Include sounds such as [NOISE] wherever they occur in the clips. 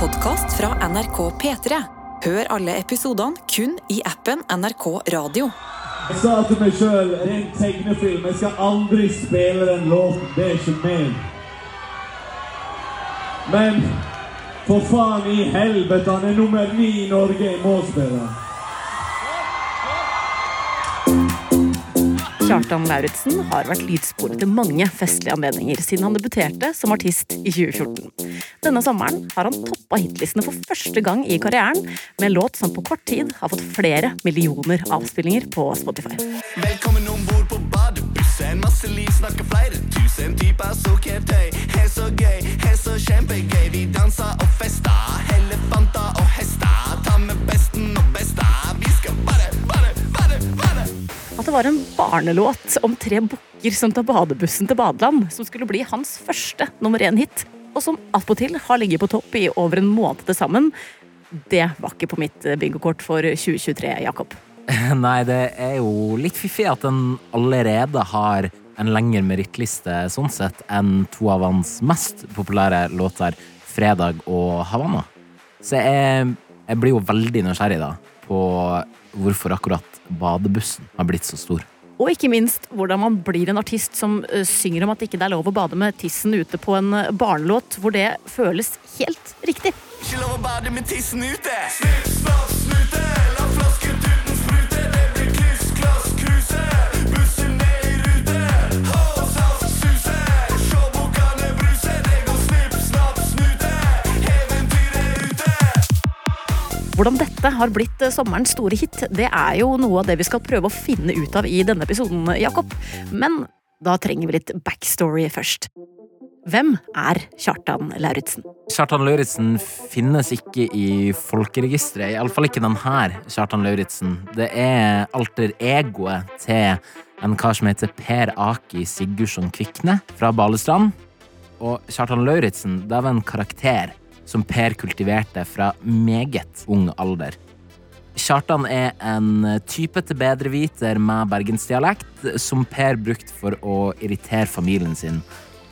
podkast fra NRK P3. Hør alle episodene kun i appen NRK Radio. Jeg sa til meg sjøl rent tegnefilm jeg skal aldri spille den låten. Det er ikke meg. Men for faen i helvete, han er nummer ni i Norge. Jeg må spille. Kjartan Lauritzen har vært lydspor til mange festlige anledninger siden han debuterte som artist i 2014. Denne sommeren har han toppa hitlistene for første gang i karrieren med låt som på kort tid har fått flere millioner avspillinger på Spotify. Velkommen om på badebussen. Masse liv, snakker flere tusen typer sukkertøy. ketøy. Så gøy, her så kjempegøy. Vi danser og fester. Elefanter og hester. Ta med besten var en barnelåt om tre bukker som tar badebussen til badeland, som skulle bli hans første nummer én-hit, og som attpåtil har ligget på topp i over en måned til sammen, det var ikke på mitt bingokort for 2023, Jakob. [LAUGHS] Nei, det er jo litt fiffig at den allerede har en lengre merittliste sånn sett enn to av hans mest populære låter, 'Fredag' og 'Havanna'. Så jeg, jeg blir jo veldig nysgjerrig da på hvorfor akkurat badebussen har blitt så stor. Og ikke minst hvordan man blir en artist som eh, synger om at ikke det er lov å bade med tissen ute på en eh, barnelåt, hvor det føles helt riktig. Ikke lov å bade med tissen ute. Snipp, snapp, snute. Hvordan dette har blitt eh, sommerens store hit, det er jo noe av det vi skal prøve å finne ut av i denne episoden, Jakob. Men da trenger vi litt backstory først. Hvem er Kjartan Lauritzen? Kjartan Lauritzen finnes ikke i folkeregisteret, iallfall ikke den her Kjartan Lauritzen. Det er alter egoet til en kar som heter Per Aki Sigurdsson Kvikne fra Balestrand. Og Kjartan Lauritzen, det var en karakter som Per kultiverte fra meget ung alder. Kjartan er en typete bedreviter med bergensdialekt som Per brukte for å irritere familien sin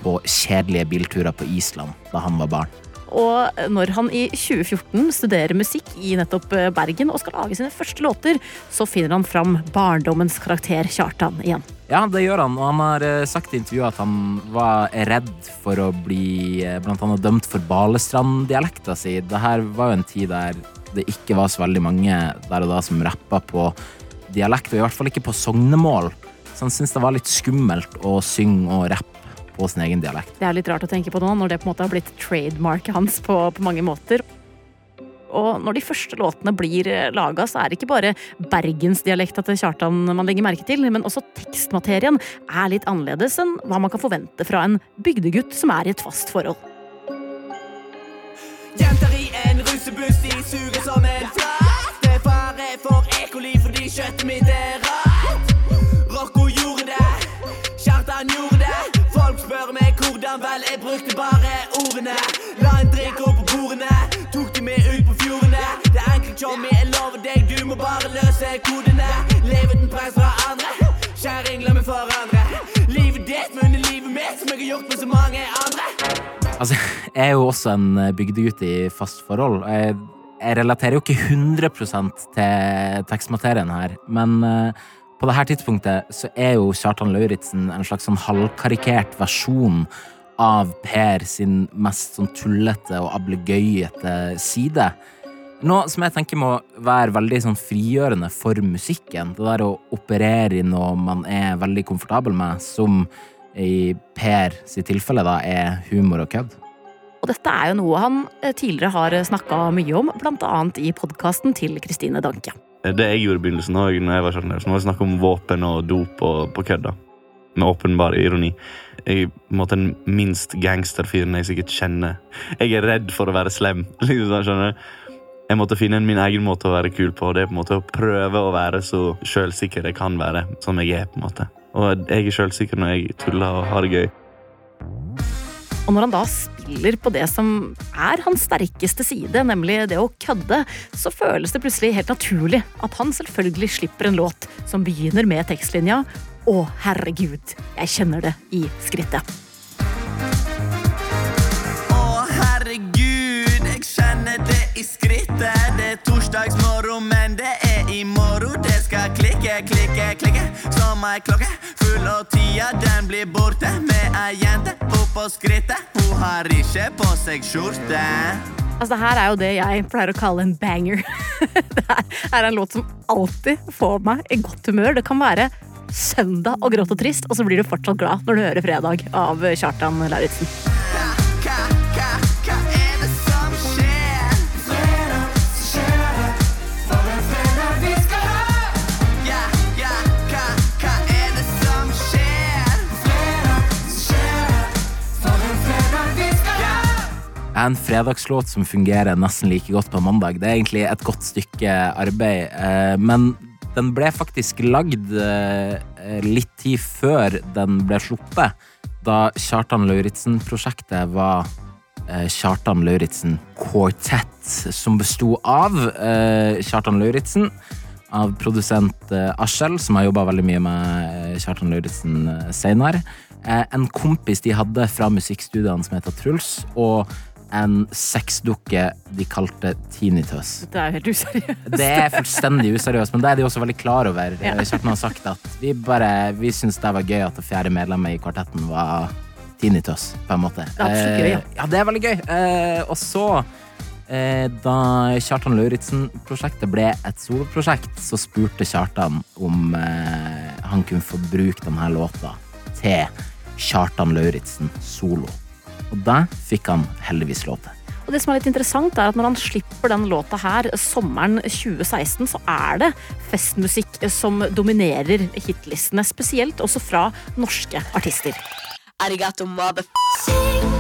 på kjedelige bilturer på Island da han var barn. Og når han i 2014 studerer musikk i nettopp eh, Bergen og skal lage sine første låter, så finner han fram barndommens karakter Kjartan igjen. Ja, det gjør han, og han har eh, sagt i intervjuet at han var redd for å bli eh, blant annet dømt for Balestrand-dialekta si. Dette var jo en tid der det ikke var så veldig mange der og da som rappa på dialekt, og i hvert fall ikke på sognemål. Så han syntes det var litt skummelt å synge og rappe på sin egen dialekt. Det er litt rart å tenke på nå, når det på en måte har blitt trademarket hans på, på mange måter. Og når de første låtene blir laga, så er det ikke bare bergensdialekta til Kjartan man legger merke til, men også tekstmaterien er litt annerledes enn hva man kan forvente fra en bygdegutt som er i et fast forhold. Jenter i en russebuss, de suger som en flak. Det er fare for ekoli fordi kjøttet mitt er brukte bare ordene. La en drink opp på bordene, tok de med ut på fjordene. Det er enkelt, Tjommi, jeg lover deg, du må bare løse kodene. Lev uten press fra andre, Kjerring, la meg forandre. Livet ditt munner livet mitt, som jeg har gjort med så mange andre. Altså, jeg er jo også en bygdegutt i fast forhold. Jeg, jeg relaterer jo ikke 100% til tekstmaterien her, men eh, på dette tidspunktet så er jo Kjartan Lauritzen en slags sånn halvkarikert versjon av Per sin mest sånn tullete og ablegøyete side. Noe som jeg tenker må være veldig sånn frigjørende for musikken. Det der å operere i noe man er veldig komfortabel med, som i Per sitt tilfelle da er humor og kødd. Og dette er jo noe han eh, tidligere har snakka mye om, annet i podkasten til Kristine Danke. Det jeg gjorde i begynnelsen, også, når jeg var så var det snakk om våpen og dop og på kødda. Med åpenbar ironi. Jeg er den minst gangsterfyren jeg sikkert kjenner. Jeg er redd for å være slem. [LAUGHS] liksom sånn? Jeg måtte finne min egen måte å være kul på. Det er på en måte å prøve å være så sjølsikker jeg kan være. Som jeg er. på en måte. Og jeg er sjølsikker når jeg tuller og har det gøy. Og når han da spiller på det som er hans sterkeste side, nemlig det å kødde, så føles det plutselig helt naturlig at han selvfølgelig slipper en låt som begynner med tekstlinja å, herregud, jeg kjenner det i skrittet. Å, herregud, jeg kjenner det i skrittet. Det er torsdagsmorgen, men det er i morgen det skal klikke, klikke, klikke. Som ei klokke full, og tida den blir borte. Med ei jente oppå skrittet, hun har ikke på seg skjorte. Altså, det her er jo det jeg pleier å kalle en banger. [LAUGHS] det her er en låt som alltid får meg i godt humør. Det kan være søndag og grått og trist, og så blir du fortsatt glad når du hører Fredag av Kjartan Lauritzen. En fredagslåt som fungerer nesten like godt på mandag. Det er egentlig et godt stykke arbeid, eh, men den ble faktisk lagd eh, litt tid før den ble sluppet, da Kjartan Lauritzen-prosjektet var eh, Kjartan Lauritzen Quartet, som besto av eh, Kjartan Lauritzen, av produsent Askjell, som har jobba veldig mye med Kjartan Lauritzen seinere, en kompis de hadde fra musikkstudiene som heter Truls, og en sexdukke de kalte Tinnitus. Det er jo helt useriøst. Det er fullstendig useriøst, men det er de også veldig klar over. Ja. Kjartan har sagt at vi bare Vi syns det var gøy at det fjerde medlemmet i kvartetten var Tinnitus, på en måte. Det er absolutt gøy, ja. Eh, ja, det er veldig gøy. Eh, og så, eh, da Kjartan Lauritzen-prosjektet ble et soloprosjekt, så spurte Kjartan om han kunne få bruke denne låta til Kjartan Lauritzen solo. Og det fikk han heldigvis lov til. Og det som er litt interessant er at Når han slipper den låta her sommeren 2016, så er det festmusikk som dominerer hitlistene. Spesielt også fra norske artister. Arigato mother...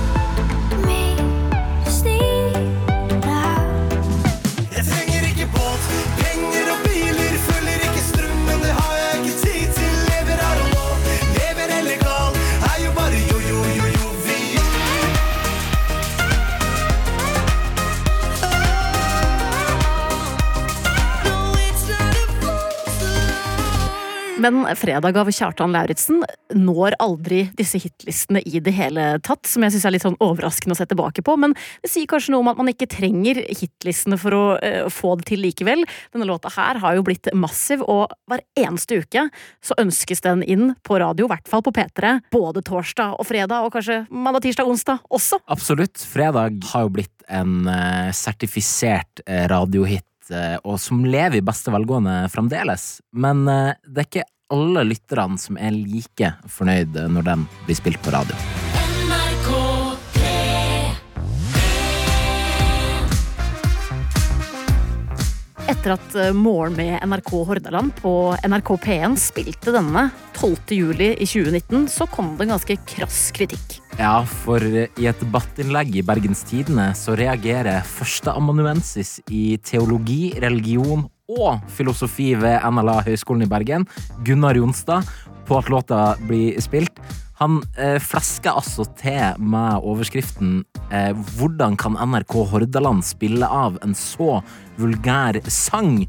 Men fredag av Kjartan Lauritzen når aldri disse hitlistene i det hele tatt, som jeg syns er litt sånn overraskende å se tilbake på. Men det sier kanskje noe om at man ikke trenger hitlistene for å uh, få det til likevel. Denne låta her har jo blitt massiv, og hver eneste uke så ønskes den inn på radio, i hvert fall på P3. Både torsdag og fredag, og kanskje mandag, tirsdag, onsdag også. Absolutt. Fredag har jo blitt en uh, sertifisert eh, radiohit, og som lever i beste velgående fremdeles. Men det er ikke alle lytterne som er like fornøyd når den blir spilt på radio. Etter at eh, Morgen med NRK Hordaland på NRK P1 spilte denne 12. juli i 2019, så kom det en ganske krass kritikk. Ja, for i et debattinnlegg i Bergens Tidende så reagerer førsteamanuensis i teologi, religion og filosofi ved NLA Høgskolen i Bergen, Gunnar Jonstad, på at låta blir spilt. Han eh, flesker altså til med overskriften eh, 'Hvordan kan NRK Hordaland spille av en så vulgær sang?'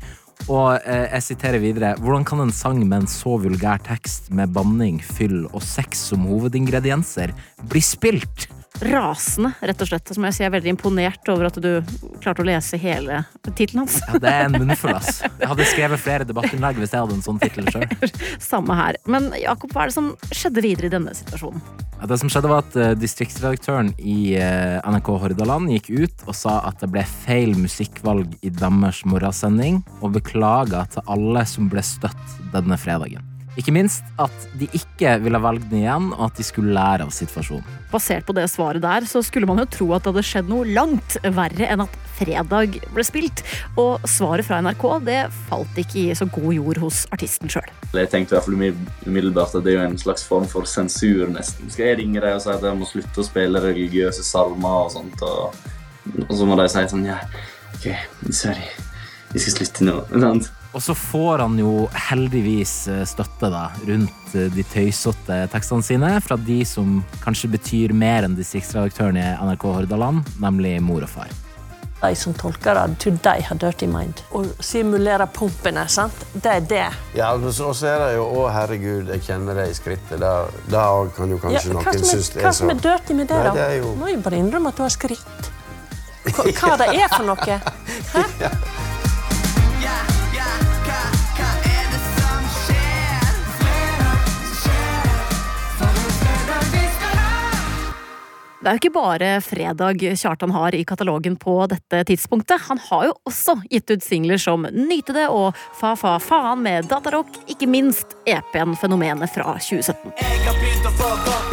Og eh, jeg siterer videre. Hvordan kan en sang med en så vulgær tekst med banning, fyll og sex som hovedingredienser bli spilt? Rasende, rett og slett. Som jeg sier, er veldig imponert over at du klarte å lese hele tittelen hans. Ja, det er en munnfull, ass. Jeg hadde skrevet flere debattinnlegg hvis jeg hadde en sånn tittel sjøl. [LAUGHS] Samme her. Men Jakob, hva er det som skjedde videre i denne situasjonen? Ja, det som skjedde, var at eh, distriktsredaktøren i eh, NRK Hordaland gikk ut og sa at det ble feil musikkvalg i deres morgensending, og beklaga til alle som ble støtt denne fredagen. Ikke minst at de ikke ville valgt den igjen, og at de skulle lære av situasjonen. Basert på det svaret der, så skulle man jo tro at det hadde skjedd noe langt verre enn at fredag ble spilt. Og svaret fra NRK det falt ikke i så god jord hos artisten sjøl. Jeg tenkte i hvert fall umiddelbart at det er jo en slags form for sensur, nesten. Skal jeg ringe deg og si at jeg må slutte å spille religiøse salmer og sånt, og, og så må de si sånn Ja, OK, sorry. Vi skal slutte nå. Sant? Og så får han jo heldigvis eh, støtte da, rundt eh, de tøysete tekstene sine fra de som kanskje betyr mer enn distriktsredaktøren i NRK Hordaland, nemlig mor og far. De som tolker det, tror de har dirty mind. Å simulere pumpene, sant? det er det. Ja, og så er det jo 'Å, herregud, jeg kjenner det i skrittet'. Da kan jo kanskje ja, noen som synes er, det hva som så er dirty med det, Nei, da? det er jo- Må jeg bare innrømme at du har skritt. Hva, hva det er for noe? [LAUGHS] Ja, Det er jo ikke bare fredag Kjartan har i katalogen på dette tidspunktet. Han har jo også gitt ut singler som Nyte det og Fa fa faen med datarock, ikke minst EP-en Fenomenet fra 2017. Jeg har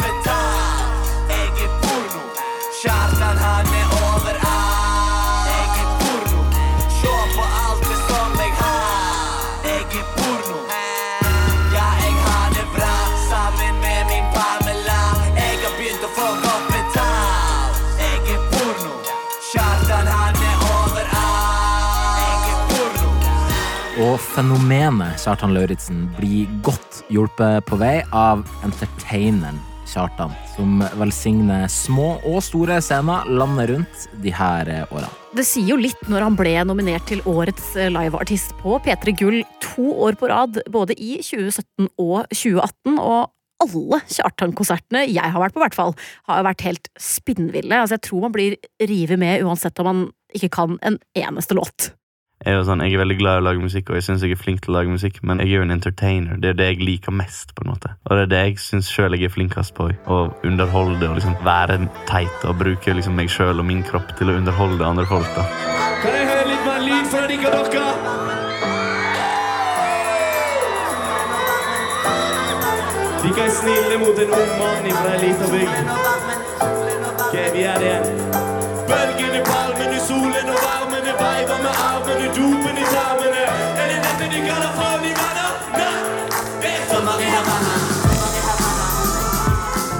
Og fenomenet Kjartan Lauritzen blir godt hjulpet på vei av entertaineren Kjartan, som velsigner små og store scener landet rundt de her årene. Det sier jo litt når han ble nominert til årets liveartist på P3 Gull to år på rad, både i 2017 og 2018. og alle Kjartan-konsertene jeg har vært på, hvert fall, har vært helt spinnville. Altså, jeg tror man blir revet med uansett om man ikke kan en eneste låt. Er, jo sånn, jeg er veldig glad i å lage musikk, og jeg synes jeg er flink til å lage musikk, men jeg er jo en entertainer. Det er det jeg liker mest. på en måte. Og det er det jeg syns sjøl jeg er flinkest på. Å underholde og liksom være teit og bruke liksom meg sjøl og min kropp til å underholde andre folk. da. Kan jeg høre litt mer lyd fra dere dere? Er snille mot en ung mann fra ei lita bygd. Ok, vi er det i Bølgene, palmene, solen og varmene Weiber med armene, dupen i tarmene. Er det dette de kaller forningene? Nei, det er for Maria her.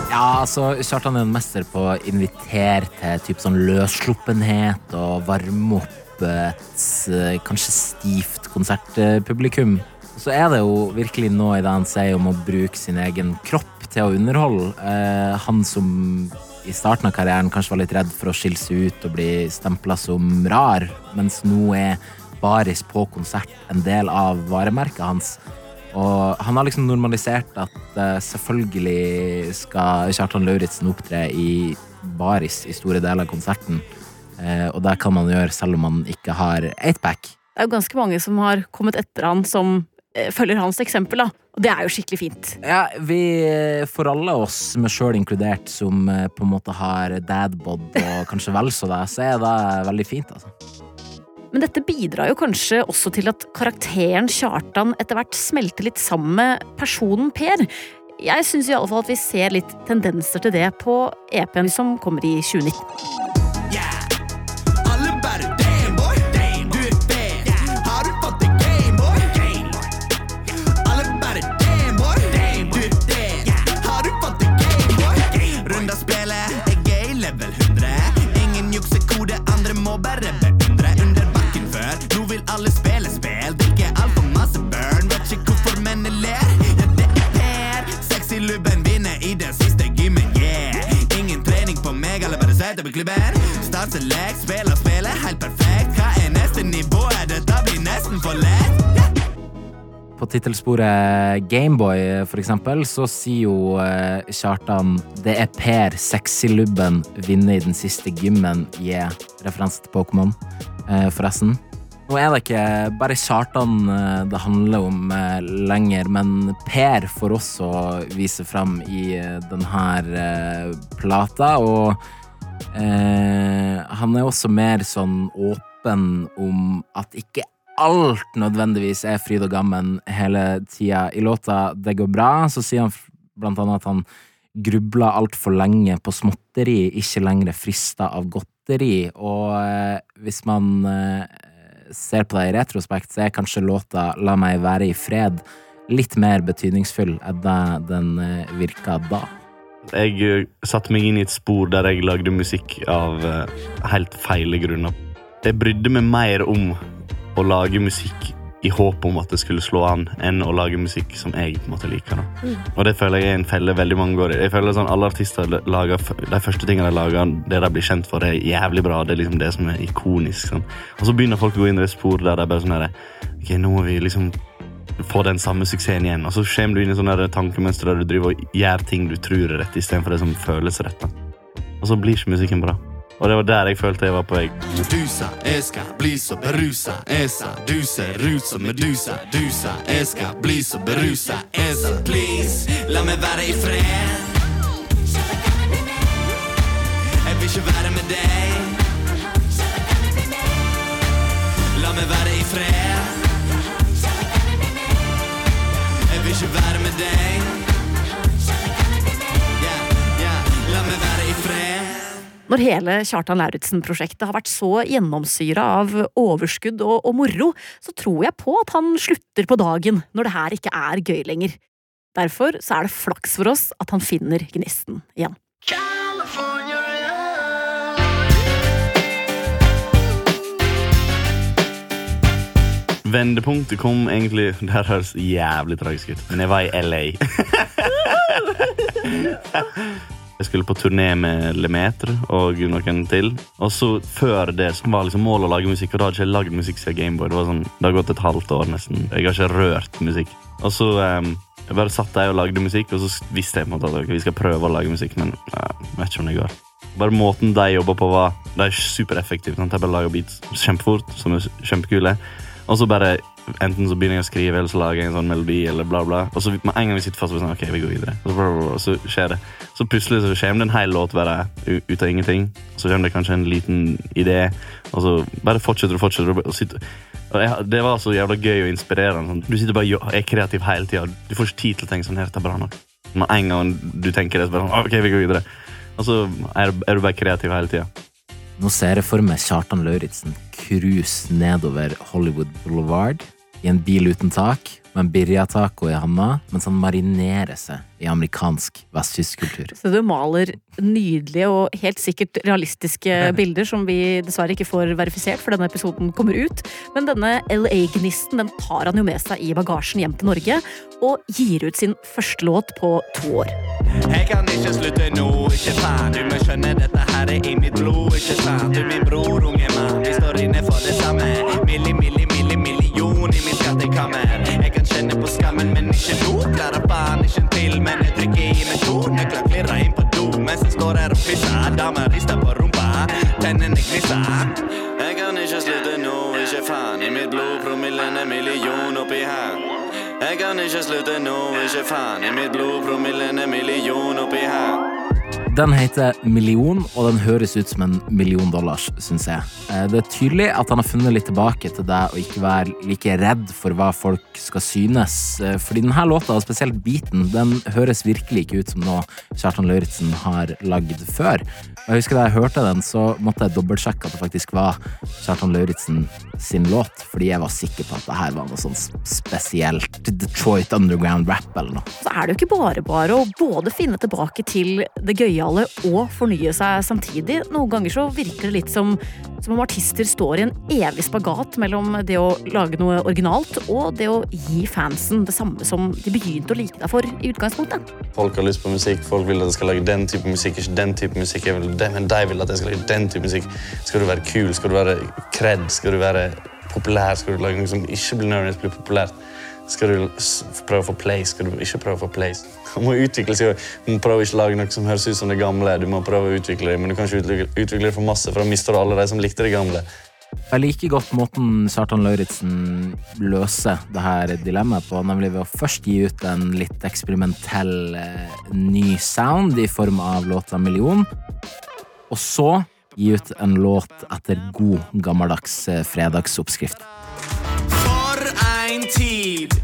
Ja, altså, Kjartan er en mester på å invitere til typ sånn løssluppenhet og varme opp et eh, kanskje stivt konsertpublikum. Så er det jo virkelig noe i det han sier om å bruke sin egen kropp til å underholde. Eh, han som i starten av karrieren kanskje var litt redd for å skille seg ut og bli stempla som rar, mens nå er baris på konsert en del av varemerket hans. Og han har liksom normalisert at eh, selvfølgelig skal Kjartan Lauritzen opptre i baris i store deler av konserten. Eh, og det kan man gjøre selv om man ikke har eightpack. Det er jo ganske mange som har kommet etter han som følger hans eksempel, da. Og det er jo skikkelig fint. Ja, vi, for alle oss, meg sjøl inkludert, som eh, på en måte har dadbod og [LAUGHS] kanskje vel så det, så er det veldig fint, altså. Men dette bidrar jo kanskje også til at karakteren Kjartan etter hvert smelter litt sammen med personen Per. Jeg syns fall at vi ser litt tendenser til det på EP-en som kommer i 2019. select, spiller spillet helt perfekt. Hva er neste nivå? Dette blir nesten for lett. På tittelsporet Gameboy, for eksempel, så sier jo eh, Kjartan Det er Per, sexylubben, vinner i den siste gymmen. Yeah. Referanse til Pokémon, eh, forresten. Nå er det ikke bare Kjartan eh, det handler om lenger, men Per får også vise fram i denne plata, og eh, han er også mer sånn åpen om at ikke alt nødvendigvis er fryd og gammen hele tida. I låta Det går bra så sier han blant annet at han grubla altfor lenge på småtteri, ikke lenger frista av godteri. Og eh, hvis man eh, ser på det i retrospekt, så er kanskje låta La meg være i fred litt mer betydningsfull enn det den eh, virka da. Jeg eh, satte meg inn i et spor der jeg lagde musikk av eh, helt feile grunner. Jeg brydde meg mer om å lage musikk i håp om at det skulle slå an, enn å lage musikk som jeg på en måte liker. Da. Og det føler jeg er en felle veldig mange går i. Jeg føler sånn Alle artister lager de første tingene de lager, det de blir kjent for, er jævlig bra. Det er liksom det som er ikonisk. Sånn. Og så begynner folk å gå inn i det sporet der de bare sånn her, Ok, nå må vi liksom få den samme suksessen igjen. Og så kommer du inn i sånne tankemønster der du driver og gjør ting du tror er rett, istedenfor det som føles rett. Og så blir ikke musikken bra. Og det var der jeg følte jeg var på vei. Medusa, jeg skal bli så berusa. Esa, du ser ut som Medusa. Du sa jeg skal bli så berusa. Esa, please, la meg være i fred. Jeg vil ikke være med deg. Når hele Kjartan Lauritzen-prosjektet har vært så gjennomsyra av overskudd og, og moro, så tror jeg på at han slutter på dagen når det her ikke er gøy lenger. Derfor så er det flaks for oss at han finner gnisten igjen. Vendepunktet kom egentlig Det her høres jævlig tragisk ut, men jeg var i LA. [LAUGHS] Jeg skulle på turné med Lemeter og noen til. Og så Før det så var liksom målet å lage musikk, og da hadde jeg ikke lagd musikk siden Gameboy. Det, var sånn, det har gått et halvt år nesten. Jeg har ikke rørt musikk. Og så um, jeg bare satt der og lagde musikk, og så visste jeg på en måte at vi skal prøve å lage musikk, men ja, jeg vet ikke om det går. Bare måten de jobber på, var De er supereffektive. De bare lager beats kjempefort, som er kjempekule. Og så bare Enten så begynner jeg å skrive, eller så lager jeg en sånn melodi. eller bla bla Og så med en gang vi sitter fast, så er sånn, ok, vi går videre. Og så, bla, bla, bla, så skjer det. Så plutselig så kommer det en hel låt bare ut av ingenting. Så kommer det kanskje en liten idé, og så bare fortsetter og fortsetter. Og og jeg, det var så jævla gøy og inspirerende. Sånn. Du sitter bare og er kreativ hele tida. Du får ikke tid til å tenke sånn her, det er bra nok. Med en gang du tenker det, så bare sånn, ok, vi går videre. Og så er, er du bare kreativ hele tida. Nå ser jeg for meg Kjartan Lauritzen cruise nedover Hollywood Boulevard i en bil uten tak, med en birria-taco i handa, mens han marinerer seg i amerikansk vestkystkultur. Så du maler nydelige og helt sikkert realistiske [LAUGHS] bilder som vi dessverre ikke får verifisert før denne episoden kommer ut. Men denne LA-gnisten den tar han jo med seg i bagasjen hjem til Norge, og gir ut sin første låt på to år. Jeg kan ikke slutte nå, ikke faen. Du må skjønne dette her er i mitt blod, ikke sant? Du min bror, unge mann, vi står inne for det samme. Milli, milli, skattekammer. Jeg kan kjenne på skammen, men ikke nå. Klarer faen ikke til, men jeg trykker i meg to. Nøkler klirrer inn på do mens jeg står her og pisser. Damer rister på rumpa, tennene gnisser. Jeg kan ikke slutte nå, ikke faen. I mitt blod, promillen er million oppi her. Jeg kan ikke slutte nå, ikke faen. I mitt blod, promillen er million oppi her. Den heter Million, og den høres ut som en million dollars, syns jeg. Eh, Det er tydelig at han har funnet litt tilbake til det å ikke være like redd for hva folk skal synes. Eh, Fordi denne låta, og spesielt beaten, den høres virkelig ikke ut som noe Kjartan Lauritzen har lagd før. Og Jeg husker Da jeg hørte den, så måtte jeg dobbeltsjekke at det faktisk var Kjartan Lauritzen sin låt, fordi jeg var sikker på at det her var noe sånn spesielt Detroit Underground rap eller noe. Så er det jo ikke bare bare å både finne tilbake til det gøyale og fornye seg samtidig. Noen ganger så virker det litt som, som om artister står i en evig spagat mellom det å lage noe originalt og det å gi fansen det samme som de begynte å like deg for i utgangspunktet. Folk har lyst på musikk, folk vil at jeg skal lage den type musikk, ikke den type musikk. Jeg vil, det, men de vil at jeg skal lage den type musikk. Skal du være kul, skal du være kred, skal du være populær, skal du lage noe som ikke blir nødvendigvis blir populært. Skal du prøve å få place, skal du ikke prøve å få place. [LAUGHS] Du må utvikle seg, du må prøve å ikke lage noe som høres ut som det gamle. Du må prøve å utvikle det, men du kan ikke utvikle, det for masse, for da mister du alle de som likte det gamle. Jeg liker godt måten Kjartan Lauritzen løser det her dilemmaet på, nemlig ved å først gi ut en litt eksperimentell eh, ny sound i form av låta Million, og så gi ut en låt etter god, gammeldags eh, fredagsoppskrift. For en tid.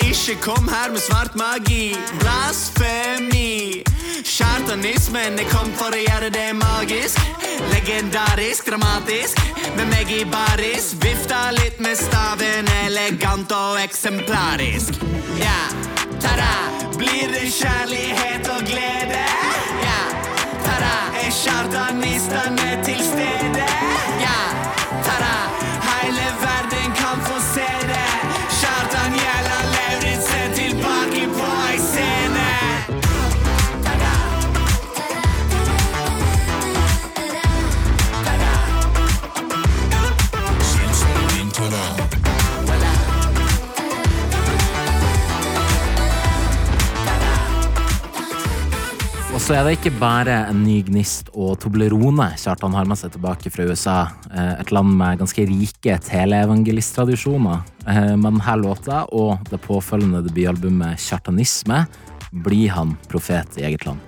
Ikke kom her med svart magi. Blasfemi. Kjartanismen er kommet for å gjøre det magisk. Legendarisk, dramatisk. Med meg i baris. Vifta litt med staven, elegant og eksemplarisk. Ja, ta-da. Blir det kjærlighet og glede? Ja, ta-da. Er sjardanistene til stede? Ja, ta-da. Så er det ikke bare en ny gnist og Toblerone Kjartan har med seg tilbake fra USA. eh, Et land med ganske rike teleevangelisttradisjoner. Eh, Med denne låta og det påfølgende debutalbumet Kjartanisme blir han profet i eget land.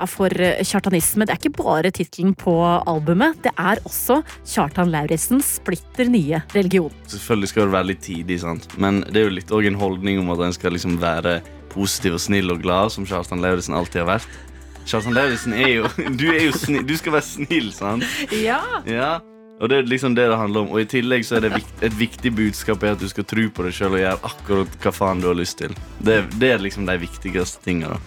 Ja, For eh, kjartanisme det er ikke bare tittelen på albumet, det er også Kjartan Lauritzens splitter nye religion. Selvfølgelig skal det være litt tidig, sant? men det er jo litt også en holdning om at en skal liksom være positiv og snill og glad, som Kjartan Lauritzen alltid har vært. Kjartan Lauritzen er jo Du er jo snill, du skal være snill, sant? Ja. Ja, og det er liksom det det handler om. Og i tillegg så er det vikt, et viktig budskap er at du skal tro på deg sjøl og gjøre akkurat hva faen du har lyst til. Det, det er liksom de viktigste tinga.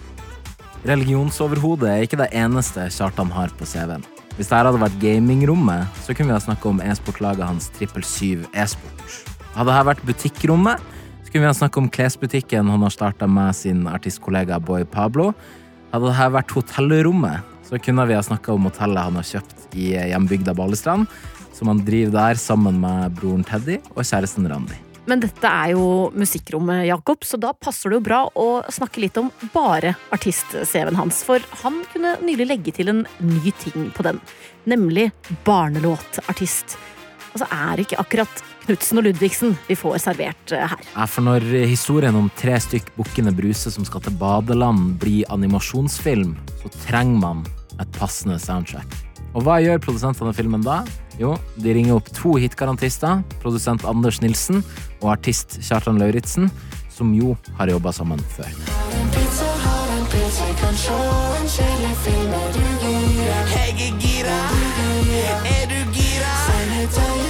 Religionsoverhodet er ikke det eneste Kjartan har på CV-en. Hvis dette hadde vært gamingrommet, så kunne vi ha snakka om e-sportlaget hans Trippel 7 e-sport. Hadde dette vært butikkrommet, så kunne vi ha snakka om klesbutikken han har starta med sin artistkollega Boy Pablo. Hadde dette vært hotellrommet, så kunne vi ha snakka om hotellet han har kjøpt i hjembygda Balestrand, som han driver der sammen med broren Teddy og kjæresten Randi. Men dette er jo musikkrommet, Jakob, så da passer det jo bra å snakke litt om bare artist-CV-en hans. For han kunne nylig legge til en ny ting på den, nemlig barnelåtartist. Altså er det ikke akkurat Knutsen og Ludvigsen vi får servert eh, her. Ja, for når historien om tre stykk bukkende bruse som skal til badeland, blir animasjonsfilm, så trenger man et passende soundtrack. Og hva gjør produsentene av filmen da? Jo, de ringer opp to hitgarantister, produsent Anders Nilsen og artist Kjartan Lauritzen, som jo har jobba sammen før. Jeg er gira. Er du gira?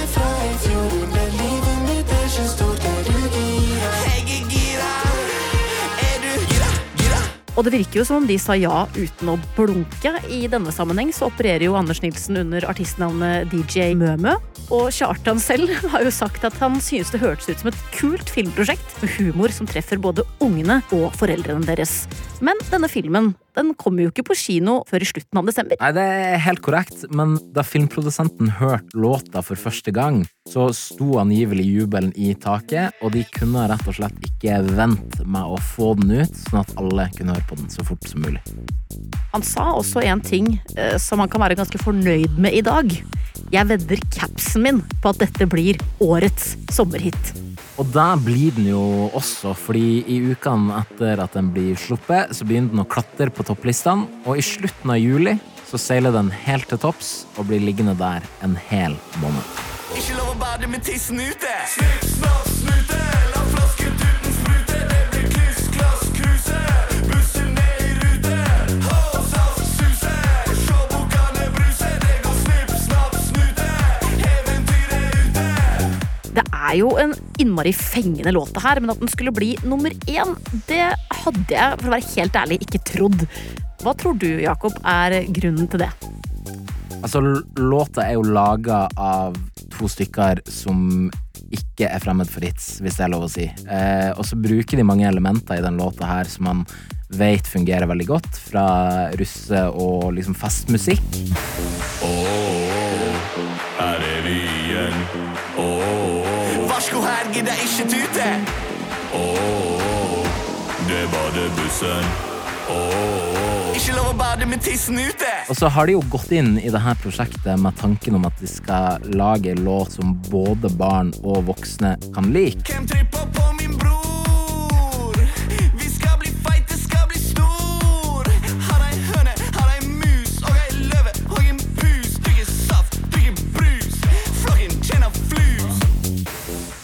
Og det virker jo som om de sa ja uten å blunke. I denne sammenheng så opererer jo Anders Nilsen under artistnavnet DJ Mømø. Og Kjartan selv [LAUGHS] har jo sagt at han synes det hørtes ut som et kult filmprosjekt med humor som treffer både ungene og foreldrene deres. Men denne filmen den kommer jo ikke på kino før i slutten av desember. Nei, det er helt korrekt, men da filmprodusenten hørte låta for første gang, så sto angivelig jubelen i taket, og de kunne rett og slett ikke vente med å få den ut, sånn at alle kunne høre på den så fort som mulig. Han sa også en ting eh, som han kan være ganske fornøyd med i dag. Jeg vedder capsen min på at dette blir årets sommerhit. Og der blir den jo også, fordi i ukene etter at den blir sluppet, så begynner den å klatre på topplistene, og i slutten av juli så seiler den helt til topps og blir liggende der en hel måned. Ikke lov å bade med tissen ute. Snipp, snapp, snute. Det er jo en innmari fengende låt det her, men at den skulle bli nummer én, det hadde jeg for å være helt ærlig ikke trodd. Hva tror du, Jakob, er grunnen til det? Altså, låta er jo laga av to stykker som ikke er fremmed for hits, hvis det er lov å si. Eh, og så bruker de mange elementer i den låta her som man vet fungerer veldig godt, fra russe- og liksom festmusikk. Her er vi igjen. Her gidder ikke tute. det er badebussen. Ikke lov å bade med tissen ute. Og så har de jo gått inn i dette prosjektet med tanken om at de skal lage en låt som både barn og voksne kan like. Hvem tripper på min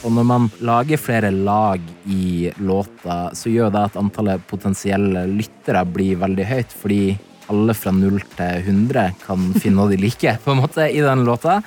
Og når man lager flere lag i låta, så gjør det at antallet potensielle lyttere blir veldig høyt, fordi alle fra 0 til 100 kan [LAUGHS] finne noe de liker, på en måte, i den låta.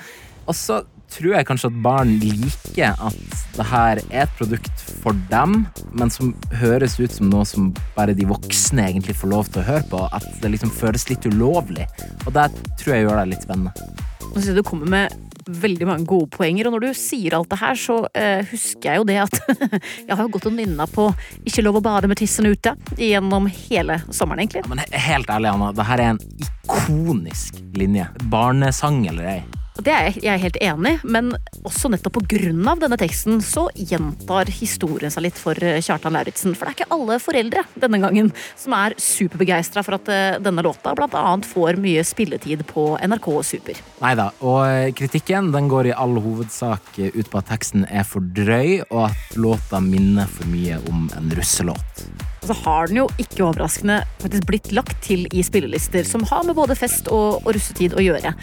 Og så tror jeg kanskje at barn liker at det her er et produkt for dem, men som høres ut som noe som bare de voksne egentlig får lov til å høre på. At det liksom føles litt ulovlig. Og det tror jeg gjør det litt spennende. Nå synes du kommer med veldig mange gode poenger, og når du sier alt det her, så eh, husker jeg jo det at [LAUGHS] jeg har jo gått og nynna på Ikke lov å bade med tissen ute gjennom hele sommeren, egentlig. Men helt ærlig, Anna, det her er en ikonisk linje. Barnesang eller ei. Det er jeg- helt enig men også nettopp av denne teksten så gjentar historien seg litt for eh, Kjartan Lauritzen. For det er ikke alle foreldre denne gangen som er superbegeistra for at eh, denne låta annet får mye spilletid på NRK Super. Nei da, og eh, kritikken den går i all hovedsak ut på at teksten er for drøy, og at låta minner for mye om en russelåt. Og så har den jo ikke overraskende faktisk blitt lagt til i spillelister som har med både fest og, og russetid å gjøre.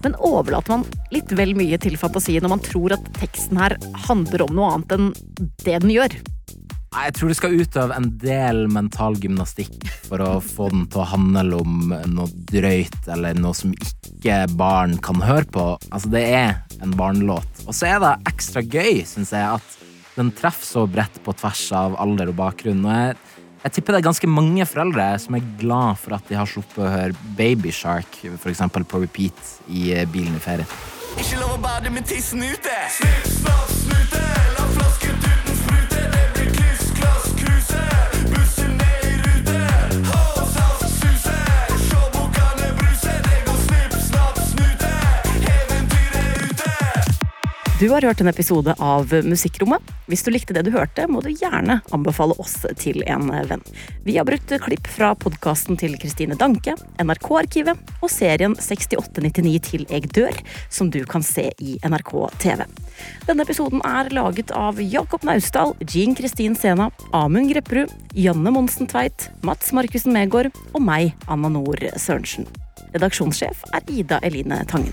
Men overlater man litt vel mye til fantasien når man tror at teksten her handler om noe annet enn det den gjør? Jeg tror du skal utøve en del mental gymnastikk for å få den til å handle om noe drøyt eller noe som ikke barn kan høre på. Altså, det er en barnelåt. Og så er det ekstra gøy, syns jeg, at den treffer så bredt på tvers av alder og bakgrunn. Og jeg, jeg tipper det er ganske mange foreldre som er glad for at de har sluppet å høre Baby Shark for eksempel, på repeat i eh, bilen i ferien. Ikke lov å bade med tissen ute. Snipp, snapp, snute. Du har hørt en episode av Musikkrommet. Hvis du likte det du hørte, må du gjerne anbefale oss til en venn. Vi har brukt klipp fra podkasten til Kristine Danke, NRK-arkivet og serien 6899 til Eg dør, som du kan se i NRK TV. Denne episoden er laget av Jakob Naustdal, Jean Kristin Sena, Amund Grepperud, Janne Monsen Tveit, Mats Markussen Megård og meg, Anna Nord Sørensen. Redaksjonssjef er Ida Eline Tangen.